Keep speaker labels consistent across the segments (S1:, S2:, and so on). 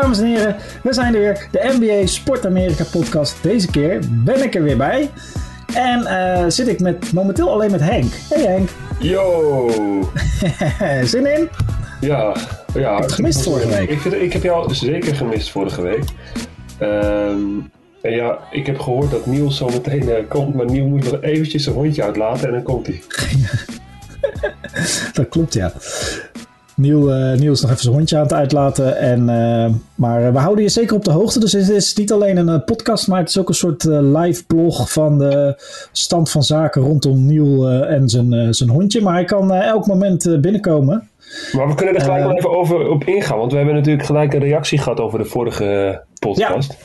S1: Dames en heren, we zijn er weer. De NBA Sport Amerika podcast. Deze keer ben ik er weer bij. En eh, zit ik met, momenteel alleen met Henk. Hey Henk.
S2: Yo!
S1: Zin in?
S2: Ja, ja.
S1: Ik heb het gemist vorige week.
S2: Ik, ik heb jou zeker gemist vorige week. Ehm, en ja, ik heb gehoord dat Niels zo meteen eh, komt, maar Niels moet nog eventjes zijn hondje uitlaten en dan komt hij.
S1: Dat klopt, ja. Niel, eh, Niel is nog even zijn hondje aan het uitlaten. En, eh, maar we houden je zeker op de hoogte. Dus het is niet alleen een eh, podcast, maar het is ook een soort eh, live blog van de stand van zaken rondom Niel eh, en zijn, eh, zijn hondje. Maar hij kan eh, elk moment eh, binnenkomen.
S2: Maar we kunnen er gelijk
S1: Eh,
S2: wel even over op ingaan, want we hebben natuurlijk gelijk een reactie gehad over de vorige podcast.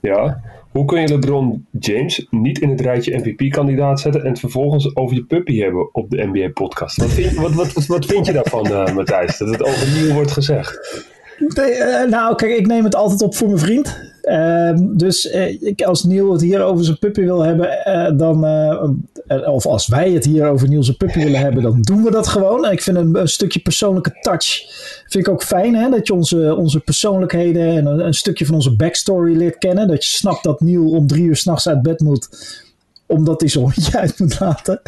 S2: Ja. Hoe kun je LeBron James niet in het rijtje MVP-kandidaat zetten en het vervolgens over je puppy hebben op de NBA-podcast? Wat, wat, wat, wat, vind je daarvan, eh, Matthijs? Dat het over Niel wordt gezegd.
S1: Eh, nou, kijk, ik neem het altijd op voor mijn vriend. Ehm, dus eh, ik, als Niel het hier over zijn puppy wil hebben, eh, dan, eh, of als wij het hier over Niel zijn puppy willen hebben, dan doen we dat gewoon. En ik vind een, een stukje persoonlijke touch, vind ik ook fijn, hè, dat je onze, onze persoonlijkheden en een, een stukje van onze backstory leert kennen. Dat je snapt dat Niel om drie uur s'nachts uit bed moet, omdat hij zijn hondje uit moet laten.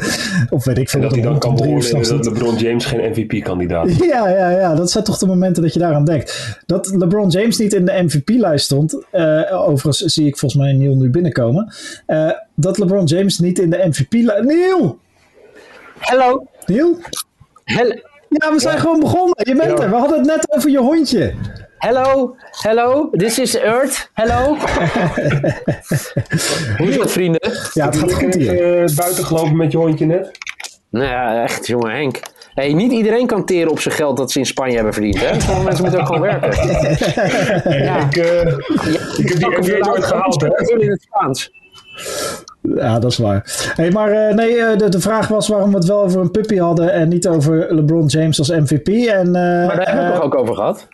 S1: Of weet ik veel
S2: En dat
S1: wat
S2: hij dan kan beoordelen dat. LeBron James geen MVP-kandidaat is.
S1: Ja, ja, ja, dat zijn toch de momenten dat je daaraan denkt. Dat LeBron James niet in de MVP-lijst stond. eh, overigens zie ik volgens mij Neil nu binnenkomen. eh, dat LeBron James niet in de MVP-lijst. Neil!
S3: Hallo.
S1: Neil?
S3: Hello.
S1: Ja, we zijn gewoon begonnen. Je bent
S2: Ja.
S1: er. We hadden het net over je hondje.
S3: Hello. Hello. This is Earth. Hello. Hoe is het, vrienden?
S1: Ja, het gaat goed hier.
S2: Eh, buiten gelopen met je hondje net.
S3: Nou ja, echt, jongen Henk. Hey, niet iedereen kan teren op zijn geld dat ze in Spanje hebben verdiend. Hè? Sommige mensen moeten ook gewoon werken. Ja.
S2: Ik, eh, ik heb die NBA nooit gehaald, hè?
S3: In het Spaans.
S1: Ja, dat is waar. Hey, maar eh, nee, eh, de, de vraag was waarom we het wel over een puppy hadden en niet over LeBron James als MVP. En, eh,
S3: Maar daar hebben we het toch ook over gehad?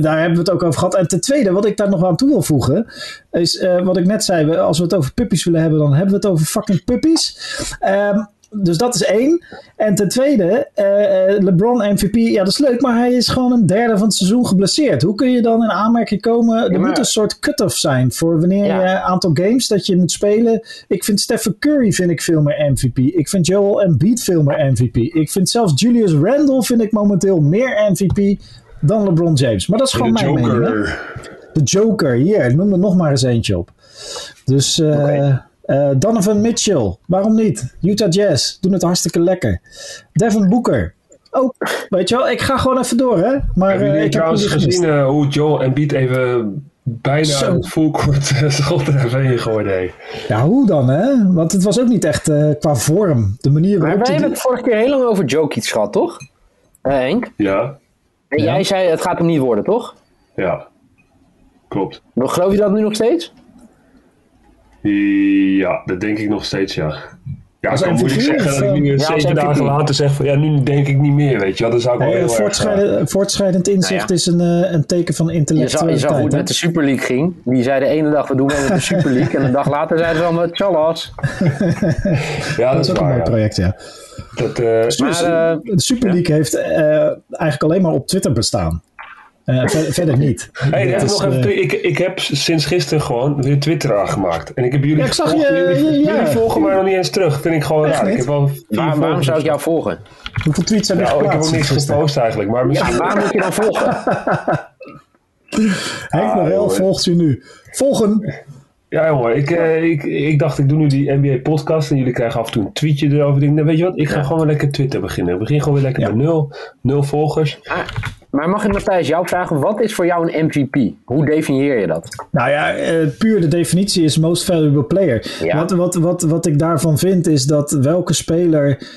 S1: Daar hebben we het ook over gehad. En ten tweede, wat ik daar nog aan toe wil voegen, is eh, wat ik net zei. we- Als we het over puppies willen hebben, dan hebben we het over fucking puppies. Ehm, dus dat is één. En ten tweede, eh, eh, LeBron MVP, ja dat is leuk, maar hij is gewoon een derde van het seizoen geblesseerd. Hoe kun je dan in aanmerking komen? Er
S3: maar-
S1: moet een soort cut-off zijn voor wanneer
S3: Ja.
S1: je een aantal games dat je moet spelen. Ik vind Stephen Curry vind ik veel meer MVP. Ik vind Joel Embiid veel meer MVP. Ik vind zelfs Julius Randle vind ik momenteel meer MVP dan LeBron James. Maar dat is gewoon
S2: De
S1: mijn mening. hè?
S2: Joker.
S1: De Joker, hier, noem er nog maar eens eentje op. Dus eh, eh, Donovan Mitchell, waarom niet? Utah Jazz, doen het hartstikke lekker. Devin Booker. Oh, weet je wel, ik ga gewoon even door, hè? Maar
S2: Hebben
S1: eh, ik heb
S2: trouwens
S1: gemist.
S2: gezien eh, hoe Joel Embiid even bijna
S1: Zo.
S2: het fullcourt uh, schot er even in gooide?
S1: Ja, hoe dan, hè? Want het was ook niet echt eh, qua vorm. De manier
S3: Maar
S1: waarop...
S3: wij
S1: hij-
S3: hebben het vorige keer heel lang over Jokic gehad, toch? Henk?
S2: Ja,
S3: En
S1: Ja.
S3: jij zei het gaat hem niet worden, toch?
S2: ja. Klopt.
S3: Maar Geloof je dat nu nog steeds?
S2: Ja, dat denk ik nog steeds, ja. Ja,
S1: Als
S2: kan
S1: MVP
S2: moeilijk zeggen
S1: of,
S2: dat ik
S1: eh,
S2: nu
S3: ja, als
S2: zeven dagen later zeg van ja, nu denk ik niet meer, weet je wel. Dat zou ik wel
S1: Nee,
S2: erg...
S1: voortschrijdend, voortschrijdend inzicht
S3: Nou
S1: is een, eh, een teken van
S3: zag, je zag hoe het met de Super League ging. Die zei de ene dag we doen mee met de Super League. en een dag later zeiden ze allemaal tjallas.
S2: Ja,
S1: Dat is ook een
S2: waar,
S1: mooi
S2: ja.
S1: project, ja.
S2: Dat, eh,
S3: Maar eh,
S1: De Super League heeft eh, eigenlijk alleen maar op Twitter bestaan. Eh, ver- verder niet.
S2: Hey,
S1: Dat
S2: even
S1: is,
S2: nog even, ik, ik heb sinds gisteren gewoon weer Twitter aangemaakt. En ik heb jullie
S1: Ja, ik zag
S2: gevolgd.
S1: je-
S2: jullie,
S1: ja.
S2: jullie volgen mij nog niet eens terug. Vind ik gewoon raar. Ik heb wel
S3: waarom
S2: volgers
S3: zou ik jou volgen?
S1: hoeveel tweets heb je.
S2: Nou, ik heb ook niks gepost eigenlijk. Maar misschien...
S3: Ja, waar moet je dan volgen?
S1: Henk
S2: Ah,
S1: Morel
S2: jongen.
S1: volgt u nu. Volgen.
S2: Ja, jongen, ik, eh, ik, ik dacht ik doe nu die NBA-podcast en jullie krijgen af en toe een tweetje erover. Ik denk, nou, weet je wat, ik ga
S3: Ja.
S2: gewoon weer lekker Twitter beginnen. Ik begin gewoon weer lekker
S1: Ja.
S2: met nul, nul volgers.
S3: Ah, maar mag ik Matthijs jou vragen, wat is voor jou een MVP? Hoe definieer je dat?
S1: Nou ja, eh, puur de definitie is most valuable player.
S3: Ja.
S1: Wat, wat, wat, wat ik daarvan vind is dat welke speler...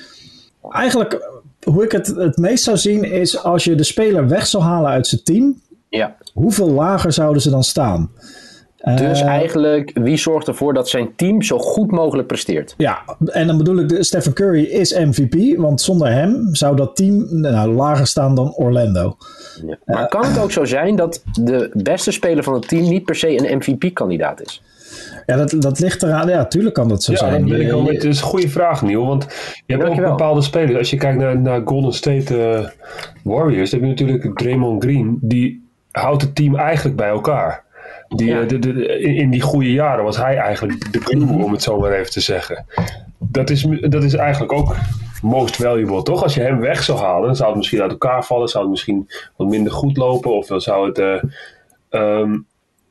S1: Eigenlijk, hoe ik het het meest zou zien is als je de speler weg zou halen uit zijn team.
S3: Ja.
S1: Hoeveel lager zouden ze dan staan?
S3: Dus
S1: Eh,
S3: eigenlijk, wie zorgt ervoor dat zijn team zo goed mogelijk presteert?
S1: Ja, en dan bedoel ik, de, Stephen Curry is MVP, want zonder hem zou dat team nou, lager staan dan Orlando.
S3: Ja. Maar kan het ook zo zijn dat de beste speler van het team niet per se een MVP-kandidaat is?
S1: Ja, dat, dat ligt eraan. Ja, tuurlijk kan dat zo
S2: Ja,
S1: zijn.
S2: dat. Dat is een goede vraag, Neil. Want je hebt ook bepaalde spelers. Als je kijkt naar, naar Golden State eh, Warriors, dan heb je natuurlijk Draymond Green, die houdt het team eigenlijk bij elkaar. Die,
S3: Ja.
S2: eh, de, de- in, die goede jaren was hij eigenlijk de glue, om het zo maar even te zeggen. Dat is, dat is eigenlijk ook most valuable, toch? Als je hem weg zou halen, dan zou het misschien uit elkaar vallen. Zou het misschien wat minder goed lopen. Of dan zou het... eh, ehm,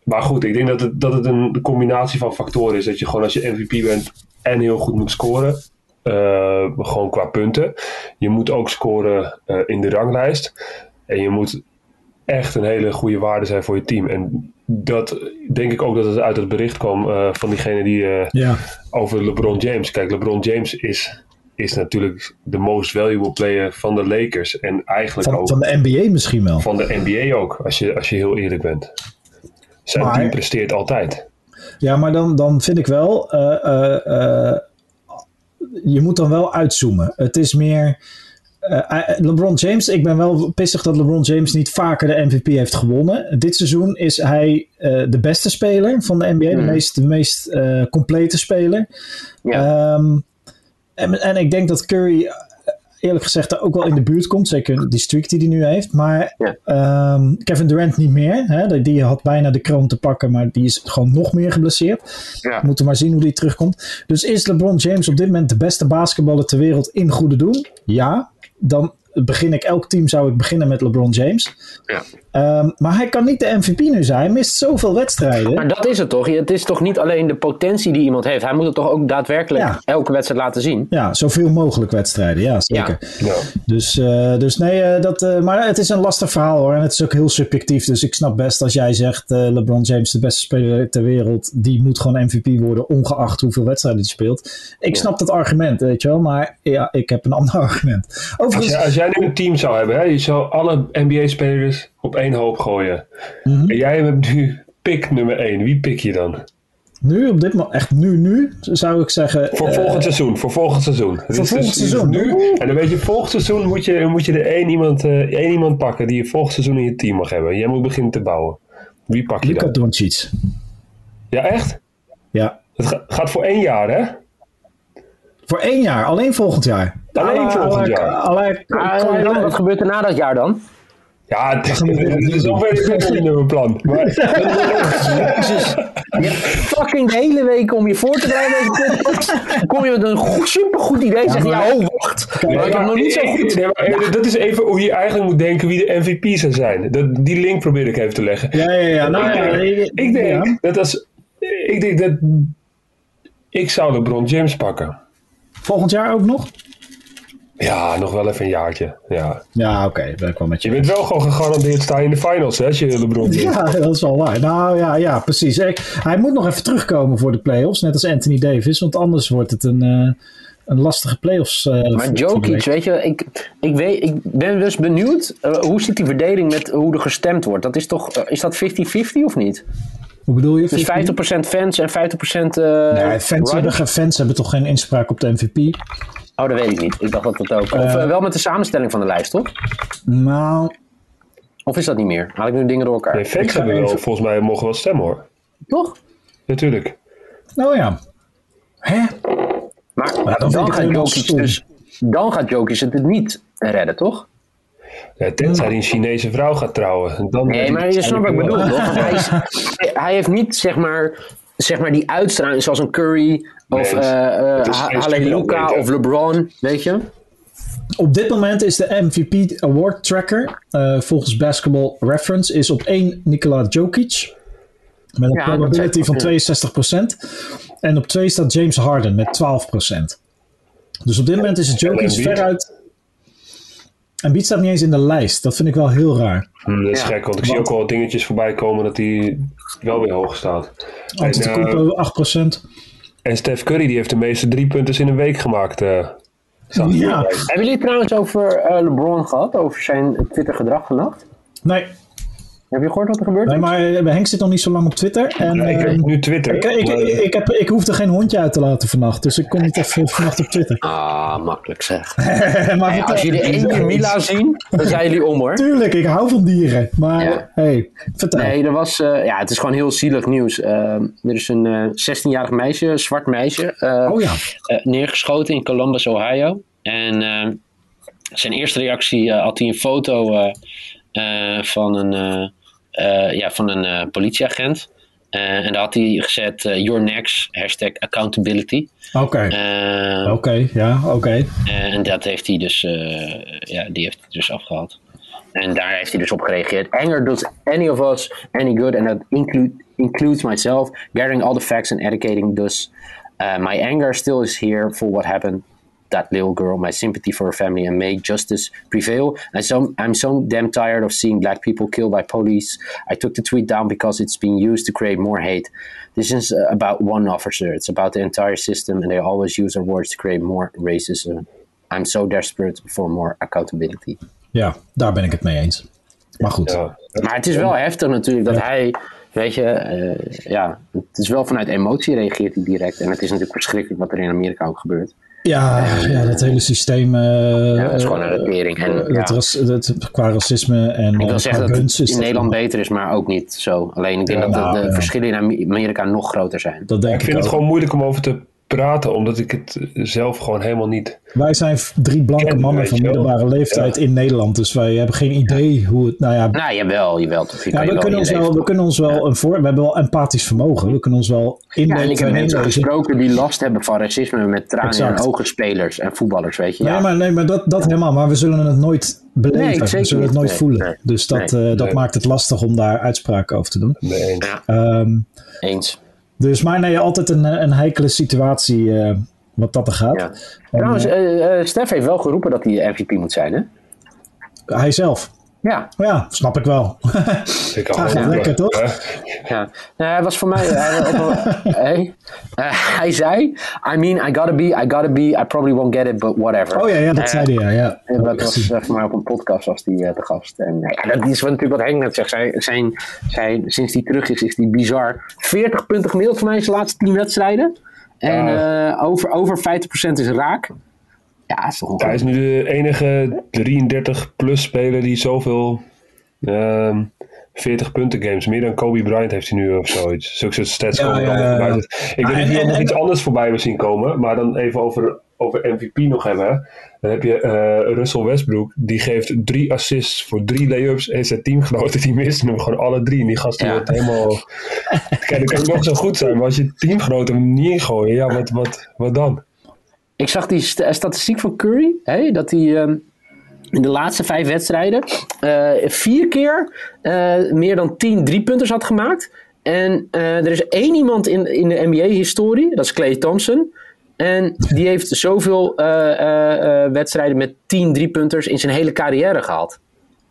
S2: maar goed, ik denk dat het, dat het een combinatie van factoren is. Dat je gewoon als je MVP bent en heel goed moet scoren. eh, gewoon qua punten. Je moet ook scoren in de ranglijst. En je moet echt een hele goede waarde zijn voor je team. En dat denk ik ook dat het uit het bericht kwam eh, van diegene die eh,
S1: Ja.
S2: over LeBron James. Kijk, LeBron James is, is natuurlijk de most valuable player van de Lakers. En eigenlijk
S1: Van,
S2: ook
S1: van de NBA misschien wel.
S2: van de NBA ook, als je, als je heel eerlijk bent. Zijn
S1: Maar-
S2: team presteert altijd.
S1: Ja, maar dan, dan vind ik wel. eh, je moet dan wel uitzoomen. Het is meer. Eh, eh, LeBron James, ik ben wel pissig dat LeBron James niet vaker de MVP heeft gewonnen. Dit seizoen is hij eh, de beste speler van de NBA, de
S3: Hmm.
S1: meest, de meest complete speler.
S3: Ja.
S1: Ehm, en, en ik denk dat Curry, eerlijk gezegd, daar ook wel in de buurt komt. Zeker die streak die hij nu heeft. Maar
S3: Ja.
S1: ehm, Kevin Durant niet meer. Hè? Die- Die had bijna de kroon te pakken, maar die is gewoon nog meer geblesseerd.
S3: Ja.
S1: We moeten maar zien hoe die terugkomt. Dus is LeBron James op dit moment de beste basketballer ter wereld in goede doen? Ja. Dan begin ik, elk team zou ik beginnen met LeBron James.
S3: Ja.
S1: Ehm, maar hij kan niet de MVP nu zijn. Hij mist zoveel wedstrijden.
S3: Maar dat is het toch? Het is toch niet alleen de potentie die iemand heeft. Hij moet het toch ook daadwerkelijk
S1: Ja.
S3: elke wedstrijd laten zien.
S1: Ja, zoveel mogelijk wedstrijden. Ja, zeker.
S2: Ja.
S1: Dus, eh, dus nee, eh, dat, eh, maar het is een lastig verhaal hoor. En het is ook heel subjectief. Dus ik snap best als jij zegt: eh, LeBron James, de beste speler ter wereld, die moet gewoon MVP worden, ongeacht hoeveel wedstrijden hij speelt. Ik
S3: Ja.
S1: snap dat argument, weet je wel. Maar ja, ik heb een ander argument.
S2: Als, jij, als jij nu een team zou hebben, hè, je zou alle NBA-spelers op één hoop gooien.
S1: Mhm.
S2: En jij hebt nu pick nummer 1. Wie pik je dan?
S1: nu op dit moment, echt nu, nu, zou ik zeggen.
S2: Voor
S1: eh,
S2: volgend seizoen. Voor volgend seizoen. Is
S1: volgend
S2: dus- het is
S1: seizoen.
S2: Nu, en dan weet je, volgend seizoen moet je, moet je er één iemand, eh, één iemand pakken die je volgend seizoen in je team mag hebben. Jij moet beginnen te bouwen. Wie pak je
S1: Luka
S2: dan?
S1: Doncic.
S2: Ja, echt?
S1: Ja.
S2: Het ga- gaat voor één jaar, hè?
S1: Voor één jaar, alleen volgend jaar.
S2: Alleen volgend jaar.
S3: dan, wat gebeurt er na dat jaar dan?
S2: Ja, het is, zover is het niet mijn plan. Maar,
S3: Jezus. Je hebt fucking de hele week om je voor te bereiden kom je met een goed, supergoed idee zeg je, ja, oh, wacht. Maar ik heb nog niet zo goed...
S2: Nee, maar, Dat is even hoe je eigenlijk moet denken wie de MVP zou zijn. Dat, die link probeer ik even te leggen.
S1: Ja, ja, ja. Nou,
S2: ik,
S1: ja,
S2: denk,
S1: ik-
S2: ik denk
S1: ja.
S2: dat als. Ik denk dat. Ik zou LeBron James pakken.
S1: Volgend jaar ook nog?
S2: Ja, nog wel even een jaartje. Ja.
S1: Ja, oké. ben ik wel met je.
S2: Je bent wel gewoon gegarandeerd staan in de finals, hè, als je LeBron.
S1: Ja, dat is wel waar. Nou ja, ja precies. Ik- hij moet nog even terugkomen voor de playoffs, net als Anthony Davis, want anders wordt het een, eh, een lastige playoffs. eh,
S3: Maar Jokic, weet je, ik, ik, weet, ik ben dus benieuwd, eh, hoe zit die verdeling met hoe er gestemd wordt? Dat is toch, is dat 50-50 of niet?
S1: Hoe bedoel je?
S3: Dus 50% fans en 50% eh
S1: Nee, fans, hebben, fans hebben toch geen inspraak op de MVP?
S3: Oh, dat weet ik niet. Ik dacht dat dat ook. Of eh, wel met de samenstelling van de lijst, toch?
S1: Nou,
S3: Of is dat niet meer? Haal ik nu dingen door elkaar?
S2: Nee,
S1: ga
S2: hebben wel, volgens mij mogen wel stemmen hoor.
S3: Toch?
S2: Natuurlijk.
S1: nou ja. Hè?
S3: Maar
S1: dan
S3: gaat Jokic dus, dan gaat Jokic het niet redden, toch?
S2: Ja, tenzij hij een Chinese vrouw gaat trouwen. Dan
S3: Nee, maar je snapt wat ik bedoel, toch? Want hij, is- hij- hij heeft niet, zeg maar, zeg maar die uitstraling zoals een Curry of
S2: Nee,
S3: eh eh Halle Luka of LeBron, weet je?
S1: Op dit moment is de MVP Award Tracker eh, volgens Basketball Reference is op 1 Nikola Jokic. Met een
S3: Ja,
S1: probability van 62%. En op 2 staat James Harden met 12%. Dus op dit moment is het Jokic veruit... En Beat staat niet eens in de lijst. Dat vind ik wel heel raar.
S2: Hm, dat is
S3: Ja.
S2: gek, want ik zie ook wel dingetjes voorbij komen dat hij wel weer hoog staat. En,
S1: Antetokounmpo
S2: eh,
S1: 8%.
S2: en Steph Curry die heeft de meeste drie punten in een week gemaakt. eh
S1: Ja.
S3: Hebben jullie het trouwens over eh, LeBron gehad? Over zijn Twitter-gedrag vannacht?
S1: Nee,
S3: Heb je gehoord wat er gebeurt?
S1: nee, maar eh, Henk zit nog niet zo lang op Twitter. En,
S2: Ja, ik heb nu Twitter.
S1: ik, ik, ik, ik, heb, ik hoefde geen hondje uit te laten vannacht. Dus ik kom niet even vannacht op Twitter.
S3: Ah, makkelijk zeg.
S1: maar
S3: als jullie één keer Mila zien, dan zijn jullie om hoor.
S1: Tuurlijk, ik hou van dieren. Maar
S3: Ja.
S1: hey, vertel.
S3: Nee, er was, eh, ja, het is gewoon heel zielig nieuws. Eh, er is een eh 16-jarig meisje, een zwart meisje, eh,
S1: Oh ja.
S3: eh, neergeschoten in Columbus, Ohio. En eh, zijn eerste reactie eh, had hij een foto eh, eh, van een, eh, eh, ja, van een eh, politieagent. Eh, en daar had hij gezet, eh, your next, hashtag accountability.
S1: Oké,
S3: Eh,
S1: oké, ja, oké.
S3: en dat heeft hij dus, eh, ja, die heeft hij dus afgehaald. En daar heeft hij dus op gereageerd. Anger does any of us any good, and that include, includes myself. Gathering all the facts and educating thus. Uh, my anger still is here for what happened. That little girl, my sympathy for her family, and make justice prevail. And so I'm so damn tired of seeing black people killed by police. I took the tweet down because it's being used to create more hate. This is uh, about one officer. It's about the entire system, and they always use their words to create more racism. I'm so desperate for more accountability.
S1: Ja, daar ben ik het mee eens. Maar goed.
S2: Ja.
S3: Maar het is wel heftig natuurlijk dat hij, weet je, eh, ja, het is wel vanuit emotie reageert hij direct. En het is natuurlijk verschrikkelijk wat er in Amerika ook gebeurt.
S1: Ja, ja dat hele systeem. eh,
S3: Ja, het is gewoon een regering. En,
S1: eh,
S3: ja.
S1: het ras, het, qua racisme en
S3: Ik
S1: eh,
S3: wil zeggen dat het in
S1: dat-
S3: Nederland beter is, maar ook niet zo. Alleen ik denk
S2: Ja,
S3: dat de,
S1: nou,
S3: de
S1: ja.
S3: verschillen in Am- Amerika nog groter zijn.
S1: Dat denk
S2: Ik
S1: ik,
S2: vind het gewoon moeilijk om over te praten, omdat ik het zelf gewoon helemaal niet.
S1: Wij zijn drie blanke
S2: Ken,
S1: mannen van middelbare leeftijd
S2: Ja.
S1: in Nederland. Dus wij hebben geen idee hoe het. Nou ja,
S3: Nou, jawel, jawel. Toch,
S1: ja,
S3: kan je
S1: we,
S3: wel
S1: kunnen ons wel, we kunnen ons wel een voor. We hebben wel empathisch vermogen. We kunnen ons wel
S3: Ja, en
S1: inleven.
S3: ik heb
S1: en
S3: mensen
S1: inlezen.
S3: gesproken die last hebben van racisme met tranen
S1: Exact.
S3: hun ogen, spelers en voetballers, weet je. Ja.
S1: Nee, maar, nee, maar dat, dat helemaal. Maar we zullen het nooit beleven.
S3: Nee,
S1: we
S3: zeker
S1: zullen het
S3: niet.
S1: nooit
S3: Nee,
S1: voelen.
S3: nee.
S1: Dus dat,
S3: Nee.
S1: eh, dat
S2: Nee.
S1: maakt het lastig om daar uitspraken over te doen.
S2: mee eens.
S3: Ja,
S1: Ehm,
S3: eens.
S1: Dus maar nee, altijd een, een heikele situatie eh, wat dat er gaat.
S3: Ja. Trouwens, eh eh, Stef heeft wel geroepen dat hij MVP moet zijn, hè?
S1: Hij zelf.
S3: Ja,
S1: Ja, snap ik wel.
S2: Ik
S1: Ja, lekker, toch?
S2: Ja.
S3: Nou, hij was voor mij. Hij, op hey, eh, hij zei: I mean, I gotta be, I gotta be, I probably won't get it, but whatever.
S1: Oh ja, ja dat
S3: Eh,
S1: zei hij, ja. ja.
S3: en dat was eh, voor mij op een podcast was die eh, te gast. En eh, ja, dat is wat natuurlijk wat Henk net zegt. Zij, zijn, zij, sinds hij terug is, is die bizar. 40 punten gemiddeld voor mij in zijn laatste 10 wedstrijden. En eh, over, over 50% is raak. Ja, dat is toch
S2: Hij is nu de enige 33-plus speler die zoveel ehm 40 punten games, meer dan Kobe Bryant heeft hij nu of zoiets. Zulke soort stats
S1: Ja,
S2: komen
S1: ja, ja.
S2: Dus Ik denk dat nog iets anders voorbij hebben zien komen, maar dan even over, over MVP nog hebben. Dan heb je eh, Russell Westbrook, die geeft drie assists voor drie layups en zijn teamgenoten die missen hem gewoon alle drie. En die gasten
S3: Ja.
S2: wordt helemaal... Kijk, dan kan nog zo goed zijn, maar als je teamgenoten hem niet ingooien, ja, wat, wat, wat dan?
S3: Ik zag die st- statistiek van Curry, hè, dat hij ehm, in de laatste vijf wedstrijden eh, vier keer eh, meer dan tien driepunters had gemaakt. En eh, er is één iemand in, in de NBA-historie, dat is Clay Thompson. En die heeft zoveel wedstrijden met tien driepunters in zijn hele carrière gehad.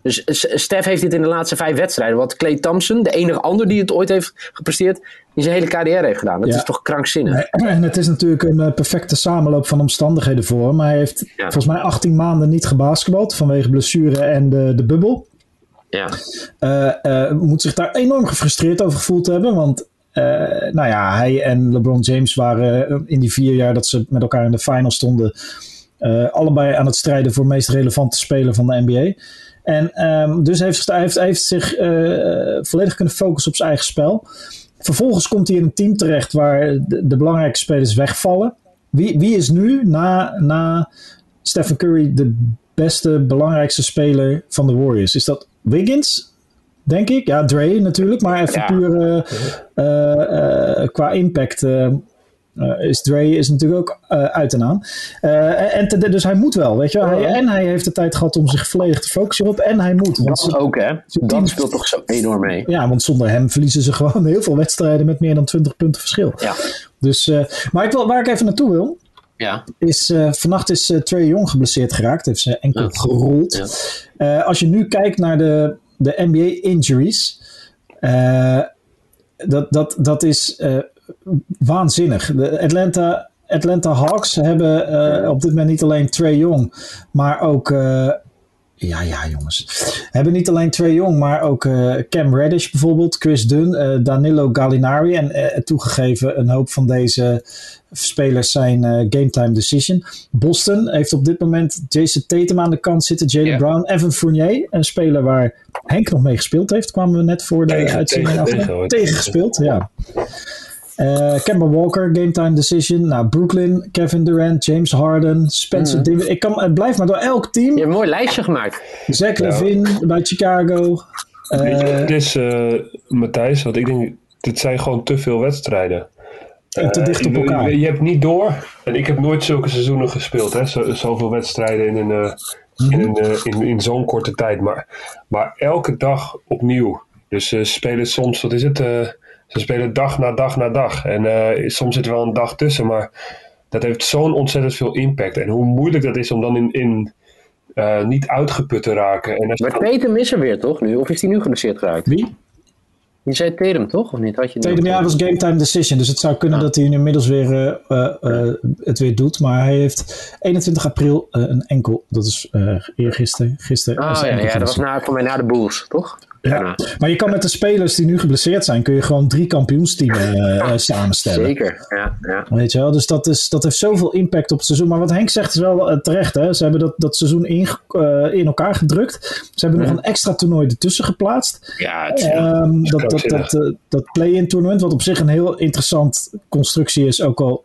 S3: Dus S- Steph heeft dit in de laatste vijf wedstrijden. Wat Clay Thompson, de enige ander die het ooit heeft gepresteerd, in zijn hele carrière heeft gedaan. Dat
S1: Ja.
S3: is toch krankzinnig?
S1: En het is natuurlijk een eh, perfecte samenloop van omstandigheden voor hem. Hij heeft
S3: Ja.
S1: volgens mij 18 maanden niet gebasketbald vanwege blessure en de, de bubbel.
S3: Ja.
S1: Eh, eh, moet zich daar enorm gefrustreerd over gevoeld hebben. Want nou ja, hij en LeBron James waren in die vier jaar dat ze met elkaar in de final stonden. allebei aan het strijden voor de meest relevante speler van de NBA. En ehm, dus heeft, hij heeft, heeft zich eh, volledig kunnen focussen op zijn eigen spel. Vervolgens komt hij in een team terecht waar de, de belangrijke spelers wegvallen. Wie, wie is nu na, na Stephen Curry de beste, belangrijkste speler van de Warriors? Is dat Wiggins? Denk ik. Ja, Dre natuurlijk. Maar even
S3: Ja.
S1: puur eh, eh, qua impact eh, is Dre is natuurlijk ook eh, uit en aan. Eh, en te- dus hij moet wel, weet je wel. Hij- en hij heeft de tijd gehad om zich volledig te focussen op. En hij moet. Want,
S3: Dat ook, hè?
S1: team-
S3: Dat speelt toch zo enorm mee.
S1: ja, want zonder hem verliezen ze gewoon heel veel wedstrijden met meer dan 20 punten verschil.
S3: Ja.
S1: Dus, maar ik wil, waar ik even naartoe wil,
S3: Ja.
S1: is uh, vannacht is uh, Trey Young geblesseerd geraakt. Heeft zijn enkel
S3: Ja.
S1: gerold.
S3: Ja.
S1: Uh, als je nu kijkt naar de, de NBA injuries. Uh, dat, dat, dat is uh, waanzinnig. De Atlanta, Atlanta Hawks hebben uh, op dit moment niet alleen Trey Young. Maar ook... uh, ja, ja, jongens. Hebben niet alleen Trey Young, maar ook uh, Cam Reddish bijvoorbeeld, Chris Dunn, Danilo Gallinari. En toegegeven, een hoop van deze spelers zijn uh, game time decision. Boston heeft op dit moment Jason Tatum aan de kant zitten, Jalen yeah. Brown, Evan Fournier, een speler waar Henk nog mee gespeeld heeft, kwamen we net voor de
S2: tegen,
S1: uitzending
S2: tegen,
S1: af.
S2: tegen,
S1: tegen gespeeld, ja. Uh, Kemba Walker, Game Time Decision. Nou, Brooklyn, Kevin Durant, James Harden, Spencer mm. Davis. Ik kan, het blijft maar door elk team.
S3: Je hebt een mooi lijstje gemaakt.
S1: Zach Levine ja. bij Chicago.
S2: Weet je wat het is, eh, Matthijs? Want ik denk, dit zijn gewoon te veel wedstrijden.
S1: En te
S2: Eh,
S1: dicht op elkaar.
S2: Je, je hebt niet door. En ik heb nooit zulke seizoenen gespeeld. Hè? Zo, zoveel wedstrijden in, een, eh, in, een, eh, in, in zo'n korte tijd. Maar, maar elke dag opnieuw. Dus ze spelen soms, wat is het? Eh, ze spelen dag na dag na dag. En eh, soms zit er wel een dag tussen. Maar dat heeft zo'n ontzettend veel impact. En hoe moeilijk dat is om dan in, in eh, niet uitgeput te raken. En
S3: Maar Tatum is er weer, toch? Nu? Of is hij nu geblesseerd geraakt?
S1: Wie?
S3: Je zei Tatum, toch? Of niet? Had je?
S1: Tweede jaar was game time decision. Dus het zou kunnen dat hij nu inmiddels weer eh, eh, eh, het weer doet. Maar hij heeft 21 april eh, een enkel. Dat is eh eergisteren. Gisteren.
S3: Ah ja, ja, dat was na, voor mij na de Bulls, toch?
S1: Ja. Maar je kan met de spelers die nu geblesseerd zijn, kun je gewoon drie kampioensteams eh, eh, samenstellen.
S3: Zeker, ja. ja.
S1: Weet je wel? Dus dat, is, dat heeft zoveel impact op het seizoen. Maar wat Henk zegt is wel eh, terecht. Hè? Ze hebben dat, dat seizoen in, in elkaar gedrukt. Ze hebben nog een extra toernooi ertussen geplaatst.
S3: Ja, het,
S1: Ehm, dat, dat, dat, dat play-in tournament, wat op zich een heel interessant constructie is, ook al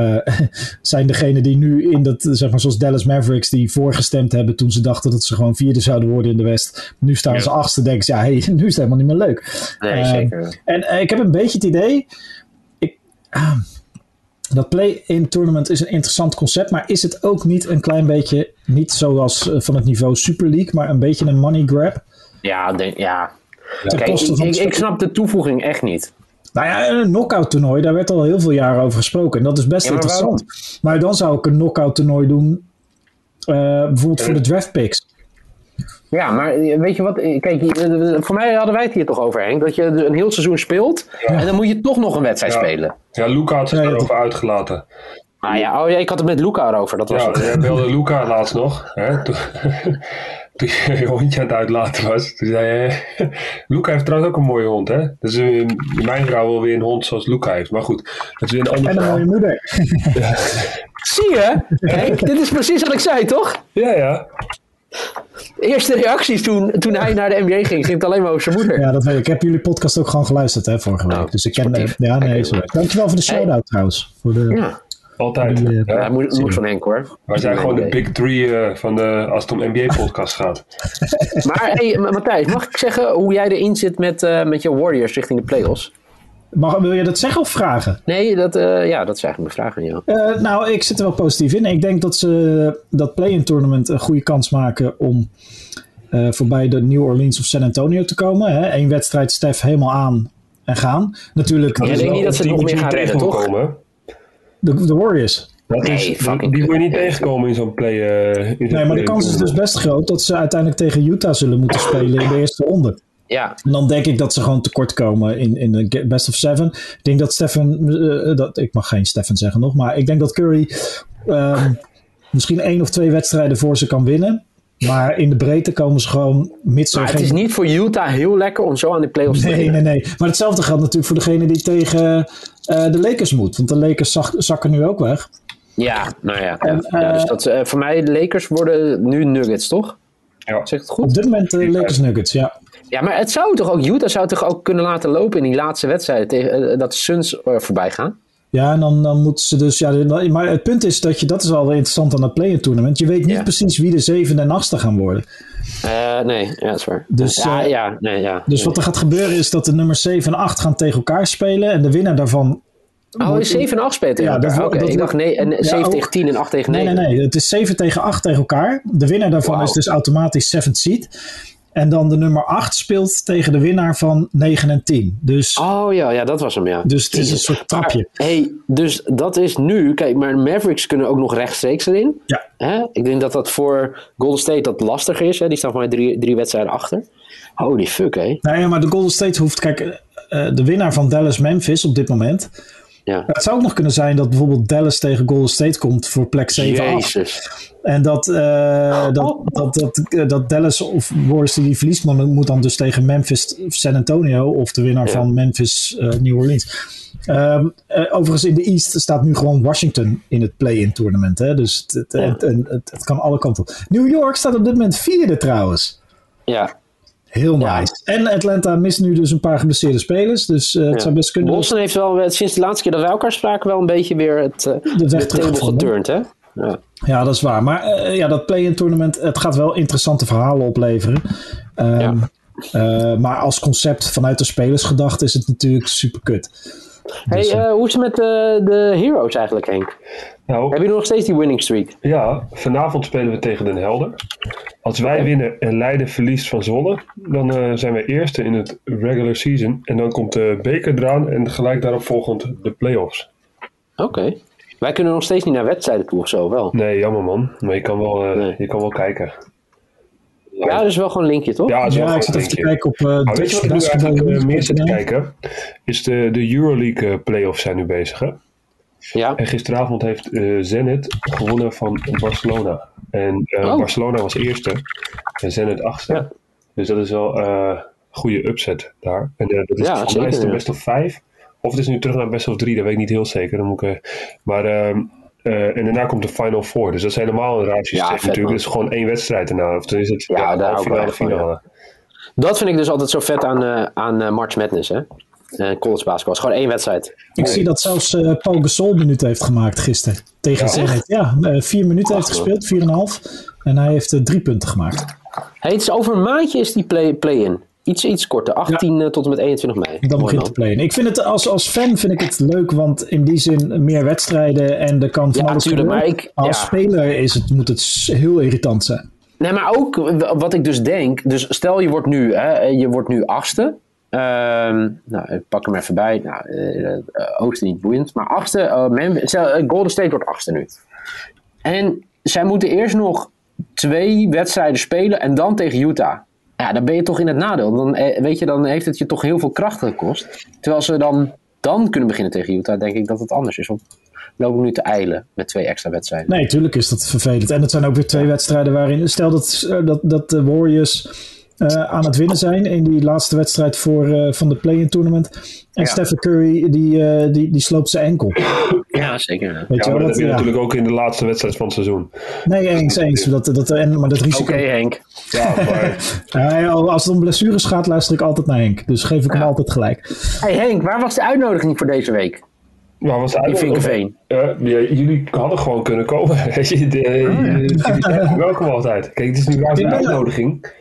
S1: eh, zijn degenen die nu in dat, zeg maar zoals Dallas Mavericks, die voorgestemd hebben toen ze dachten dat ze gewoon vierde zouden worden in de West. Nu staan
S3: Ja.
S1: ze achtste, denken ze, ja, hey, nu is het helemaal niet meer leuk.
S3: nee,
S1: Ehm,
S3: zeker.
S1: En eh, ik heb een beetje het idee. Ik, ah, dat play-in tournament is een interessant concept, maar is het ook niet een klein beetje, niet zoals eh, van het niveau Super League, maar een beetje een money grab?
S3: Ja, denk, ja. Kijk, ik, ik snap de toevoeging echt niet.
S1: Nou ja, een knockout toernooi, daar werd al heel veel jaren over gesproken. En dat is best
S3: Ja, maar
S1: interessant. Maar dan zou ik een knockout toernooi doen, eh, bijvoorbeeld voor de draft picks.
S3: Ja, maar eh, weet je wat? eh, Kijk, eh, voor mij hadden wij het hier toch over, Henk. Dat je een heel seizoen speelt en dan moet je toch nog een wedstrijd
S2: Ja.
S3: spelen.
S2: Ja, Luca had zich
S1: ja,
S2: erover uitgelaten.
S3: Ah ja, oh ja, ik had het met Luca erover. Dat was
S2: Ja,
S3: het.
S2: jij belde Luca laatst nog. Hè, toen, toen je je hondje aan het uitlaten was. Toen zei hij... Luca heeft trouwens ook een mooie hond, hè? Dus eh, mijn vrouw wil weer een hond zoals Luca heeft. Maar goed, dat is weer een ander
S1: En een mooie moeder.
S3: Zie je? Henk, dit is precies wat ik zei, toch?
S2: Ja, ja.
S3: De eerste reacties toen, toen hij naar de NBA ging, ging het alleen maar over zijn moeder.
S1: Ja, dat weet ik. Ik heb jullie podcast ook gewoon geluisterd hè, vorige week.
S3: Nou,
S1: dus ik ken...
S3: sportief.
S1: ja, nee, sorry. Dankjewel voor de shout-out trouwens. Voor de,
S3: Ja,
S2: Altijd.
S1: Die, eh,
S2: Ja.
S3: ja, moet, moet van Henk hoor.
S2: Wij zijn gewoon de big three eh, van de, als het om NBA-podcast gaat.
S3: Maar hey, Ma- Matthijs, mag ik zeggen hoe jij erin zit met, eh, met je Warriors richting de playoffs?
S1: Mag, wil je dat zeggen of vragen?
S3: Nee, dat, eh, ja, dat is eigenlijk mijn vraag aan jou.
S1: Eh, nou, ik zit er wel positief in. Ik denk dat ze dat play-in tournament een goede kans maken om eh, voorbij de New Orleans of San Antonio te komen. Hè? Eén wedstrijd Stef helemaal aan en gaan. Natuurlijk
S3: Ja, ik
S1: de,
S3: denk niet dat ze nog meer gaan redden, toch?
S2: Komen.
S1: De, de Warriors.
S2: Dat
S3: Nee,
S2: is, die,
S3: fucking-
S2: die moet je niet tegenkomen in zo'n play. eh, in zo'n
S1: Nee, maar de kans is dus best groot dat ze uiteindelijk tegen Utah zullen moeten spelen in de eerste ronde.
S3: Ja,
S1: En dan denk ik dat ze gewoon tekort komen in, in de best of seven. Ik denk dat Stefan, eh, dat, ik mag geen Stefan zeggen nog, maar ik denk dat Curry ehm, misschien één of twee wedstrijden voor ze kan winnen. Maar in de breedte komen ze gewoon, mits
S3: maar het is niet voor Utah heel lekker om zo aan de playoffs te
S1: Nee, nee, nee. Maar hetzelfde geldt natuurlijk voor degene die tegen eh, de Lakers moet. Want de Lakers zak- zakken nu ook weg.
S3: Ja, nou ja. ja. Dus
S1: eh,
S3: dat, eh, voor mij, de Lakers worden nu Nuggets, toch?
S2: Ja.
S3: Zeg ik het
S1: Op
S3: goed?
S1: dit moment de Lakers Nuggets, ja.
S3: Ja, maar het zou toch ook, Utah zou toch ook kunnen laten lopen in die laatste wedstrijden tegen, dat de Suns voorbij gaan?
S1: Ja, en dan, dan moeten ze dus. Ja, maar het punt is dat je, dat is wel weer interessant aan het play-in tournament. Je weet niet
S3: Ja.
S1: precies wie de zevende en achtste gaan worden.
S3: Eh, nee, ja, dat is waar.
S1: Dus,
S3: ja,
S1: eh,
S3: ja, nee, ja.
S1: Dus wat er gaat gebeuren is dat de nummers 7 en 8 gaan tegen elkaar spelen. En de winnaar daarvan.
S3: Oh, is 7 en 8 spelen tegen
S1: Ja,
S3: elkaar? Oké,
S1: dat
S3: ik dacht nee, en
S1: Ja,
S3: 7
S1: ook-
S3: tegen 10 en 8 tegen
S1: Nee,
S3: 9.
S1: nee, nee. Het is 7 tegen 8 tegen elkaar. De winnaar daarvan is dus automatisch 7th seed. En dan de nummer 8 speelt tegen de winnaar van 9 en 10. Dus,
S3: Oh ja, ja, dat was hem, ja.
S1: dus het is een soort trapje.
S3: hey, dus dat is nu... Kijk, maar de Mavericks kunnen ook nog rechtstreeks erin.
S1: Ja.
S3: Hè? Ik denk dat dat voor Golden State dat lastiger is. Hè? Die staan voor mij drie, drie wedstrijden achter. Holy fuck, hé.
S1: Nou ja, maar de Golden State hoeft. Kijk, eh, de winnaar van Dallas-Memphis op dit moment.
S3: Ja.
S1: Het zou ook nog kunnen zijn dat bijvoorbeeld Dallas tegen Golden State komt voor plek 7-8.
S3: Jezus.
S1: En dat, eh, dat, dat, dat, eh, dat Dallas of Warriors die verliest, maar moet dan dus tegen Memphis San Antonio of de winnaar
S3: Ja.
S1: van Memphis eh, New Orleans. Ehm, eh, overigens in de East staat nu gewoon Washington in het play-in tournament. Hè? Dus het, het,
S3: Ja.
S1: het, het, het- het kan alle kanten op. New York staat op dit moment vierde trouwens.
S3: Ja.
S1: Heel
S3: Ja.
S1: nice. En Atlanta mist nu dus een paar geblesseerde spelers. Dus eh, het
S3: Ja.
S1: zou best kunnen.
S3: Boston heeft wel, eh, sinds de laatste keer dat wij elkaar spraken, wel een beetje weer het,
S1: De weg
S3: geturnd, hè? Ja.
S1: Ja, dat is waar. Maar ja, dat play-in tournament, het gaat wel interessante verhalen opleveren. Ehm. Uh, maar als concept vanuit de spelersgedachte is het natuurlijk super kut.
S3: Hey, dus, uh, hoe is het met de, de Heroes eigenlijk, Henk? Nou, Heb je nog steeds die winning streak?
S2: Ja, vanavond spelen we tegen Den Helder. Als wij winnen en Leiden verliest van Zwolle, dan uh, zijn we eerste in het regular season. En dan komt de beker eraan en gelijk daarop volgend de playoffs.
S3: Oké. Wij kunnen nog steeds niet naar wedstrijden toe of zo, wel?
S2: Nee, jammer man. Maar je kan wel, uh, nee. je kan wel kijken.
S3: Ja, dat is wel gewoon een linkje, toch?
S1: Ja, ja ik zit even te kijken op uh, nou,
S2: Weet je wat ik nu eigenlijk meer zit te kijken? Is de, de Euroleague playoffs zijn nu bezig, hè?
S3: Ja.
S2: En gisteravond heeft uh, Zenit gewonnen van Barcelona. En uh, oh. Barcelona was eerste en Zenit achtste. Ja. Dus dat is wel een uh, goede upset daar. En dat is ja, volgens mij is de best of vijf. Of het is nu terug naar best of drie, dat weet ik niet heel zeker. Dan moet ik, maar, ehm, en daarna komt de Final Four. Dus dat is helemaal een raar systeem ja, natuurlijk. Het is gewoon één wedstrijd daarna. Of dan is het
S3: ja, de finale, finale. Dat vind ik dus altijd zo vet aan, aan March Madness, hè? Uh, college basketbal. is gewoon één wedstrijd.
S1: Ik zie dat zelfs uh, Paul Gasol minuten heeft gemaakt gisteren tegen ja. Zenit. Ja, uh, vier minuten heeft gespeeld, vier en een half. En hij heeft drie punten gemaakt.
S3: Hey, het is over een maandje is die play-in. Play iets, iets korter, 18 ja. tot en met 21 mei.
S1: Dan begint de play-in. Ik vind het als, als fan vind ik het leuk, want in die zin meer wedstrijden en er kan van ja, alles.
S3: Maar ik,
S1: als speler is het, moet het heel irritant zijn.
S3: Nee, maar ook wat ik dus denk. Dus stel je wordt nu, hè, je wordt nu achtste. Ehm, nou, ik pak hem even bij. Nou, uh, Oosten niet boeiend. Maar achtste, uh, Golden State wordt achtste nu. En zij moeten eerst nog twee wedstrijden spelen en dan tegen Utah. Ja, dan ben je toch in het nadeel. Dan, weet je, dan heeft het je toch heel veel kracht gekost. Terwijl ze dan, dan kunnen beginnen tegen Utah, denk ik dat het anders is. Want loop nu te eilen met twee extra wedstrijden.
S1: Nee, tuurlijk is dat vervelend. En het zijn ook weer twee wedstrijden waarin... Stel dat, dat, dat de Warriors aan het winnen zijn in die laatste wedstrijd voor, uh, van de play-in tournament. En ja. Stephen Curry die, uh, die, die sloopt zijn enkel.
S3: Ja, zeker.
S2: Weet ja, je, maar dat, heb je ja. natuurlijk ook in de laatste wedstrijd van het seizoen.
S1: Nee, eens, eens. Dat, dat, en, maar dat risico...
S3: Oké, okay, Henk.
S2: Ja,
S1: maar... als het om blessures gaat, luister ik altijd naar Henk. Dus geef ik hem altijd gelijk.
S3: Hey Henk, waar was de uitnodiging voor deze week?
S2: Waar was de
S3: uitnodiging?
S2: jullie hadden gewoon kunnen komen. welkom altijd. Kijk, het is nu wel een uitnodiging.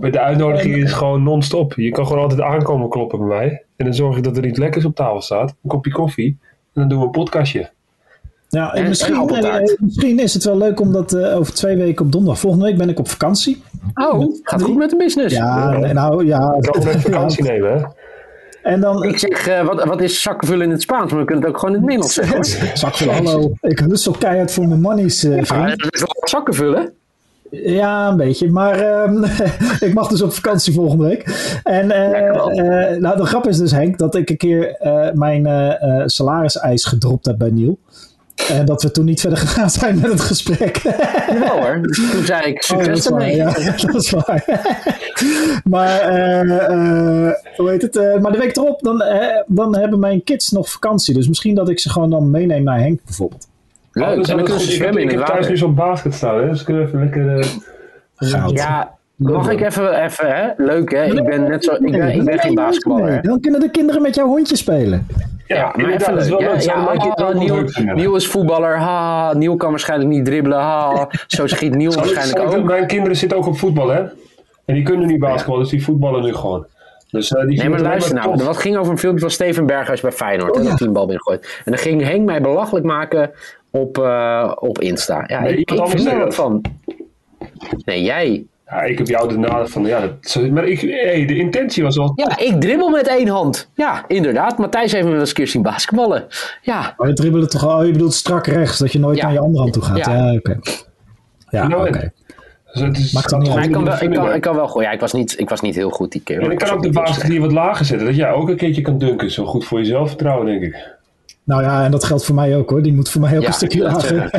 S2: De uitnodiging is gewoon non-stop. Je kan gewoon altijd aankomen kloppen bij mij. En dan zorg ik dat er iets lekkers op tafel staat. Een kopje koffie. En dan doen we een podcastje.
S1: Ja, en, misschien, en misschien is het wel leuk om dat uh, over twee weken op donderdag. Volgende week ben ik op vakantie.
S3: Oh, gaat goed met de business.
S1: Ja, nou ja.
S2: Ik kan vakantie nemen, hè?
S3: En dan, ik zeg, uh, wat, wat is zakvullen in het Spaans? Maar we kunnen het ook gewoon in het Nederlands zeggen.
S1: zakvullen, hallo. Ik lust zo keihard voor mijn monies, uh,
S3: vriend. Ja, dat is wel zakkenvullen.
S1: Ja, een beetje. Maar uh, ik mag dus op vakantie volgende week. En uh, nou, de grap is dus, Henk, dat ik een keer mijn salariseis gedropt heb bij Niel. En dat we toen niet verder gegaan zijn met het gesprek.
S3: Ja hoor, toen zei ik succes
S1: oh,
S3: ermee.
S1: Ja, dat is waar. maar, hoe heet het? maar de week erop, dan, dan hebben mijn kids nog vakantie. Dus misschien dat ik ze gewoon dan meeneem naar Henk bijvoorbeeld.
S3: Leuk, oh, en dan kunnen ze zwemmen in
S2: het
S3: water.
S2: Ik heb thuis nu zo'n basket staan, hè? dus kunnen we even lekker...
S3: Uh, ja, mag ik even, even hè? Leuk hè? Ik ben net zo, ik ben, ik ben geen basketballer.
S1: Dan kunnen de kinderen met jouw hondje spelen.
S3: Ja, ja maar even leuk. Ja, ja, ja, Niel, Niel is voetballer, ha, Niel kan waarschijnlijk niet dribbelen, ha. Zo schiet Niel waarschijnlijk ook.
S2: Mijn kinderen zitten ook op voetbal, hè? En die kunnen niet basketballen, dus die voetballen nu gewoon. Dus, uh, die
S3: nee, maar luister nou. Wat ging over een filmpje van Steven Berghuis bij Feyenoord. Oh, en ja. dat bal binnengooit. En dan ging Henk mij belachelijk maken op, uh, op Insta. Ja, nee, ik, ik vind wat van. Nee, jij.
S2: Ja, ik heb jou de nader van, ja, dat, maar ik, hey, de intentie was wel...
S3: Ja, ik dribbel met één hand. Ja, inderdaad. Matthijs heeft me wel eens een keer zien basketballen. Ja.
S1: Oh, je dribbelen toch al, oh, je bedoelt strak rechts, dat je nooit ja. naar je andere hand toe gaat. Ja, ja oké. Okay. Ja, oké. Okay.
S2: Dus
S1: Maakt niet
S3: uit. Ik kan, wel, ik, kan, ik kan wel Ja, ik was, niet, ik was niet heel goed die keer.
S2: En ik kan ook de basket hier wat lager zetten. Dat jij ook een keertje kan dunken. Zo goed voor je zelfvertrouwen, denk ik.
S1: Nou ja, en dat geldt voor mij ook hoor. Die moet voor mij ook ja, een stukje lager.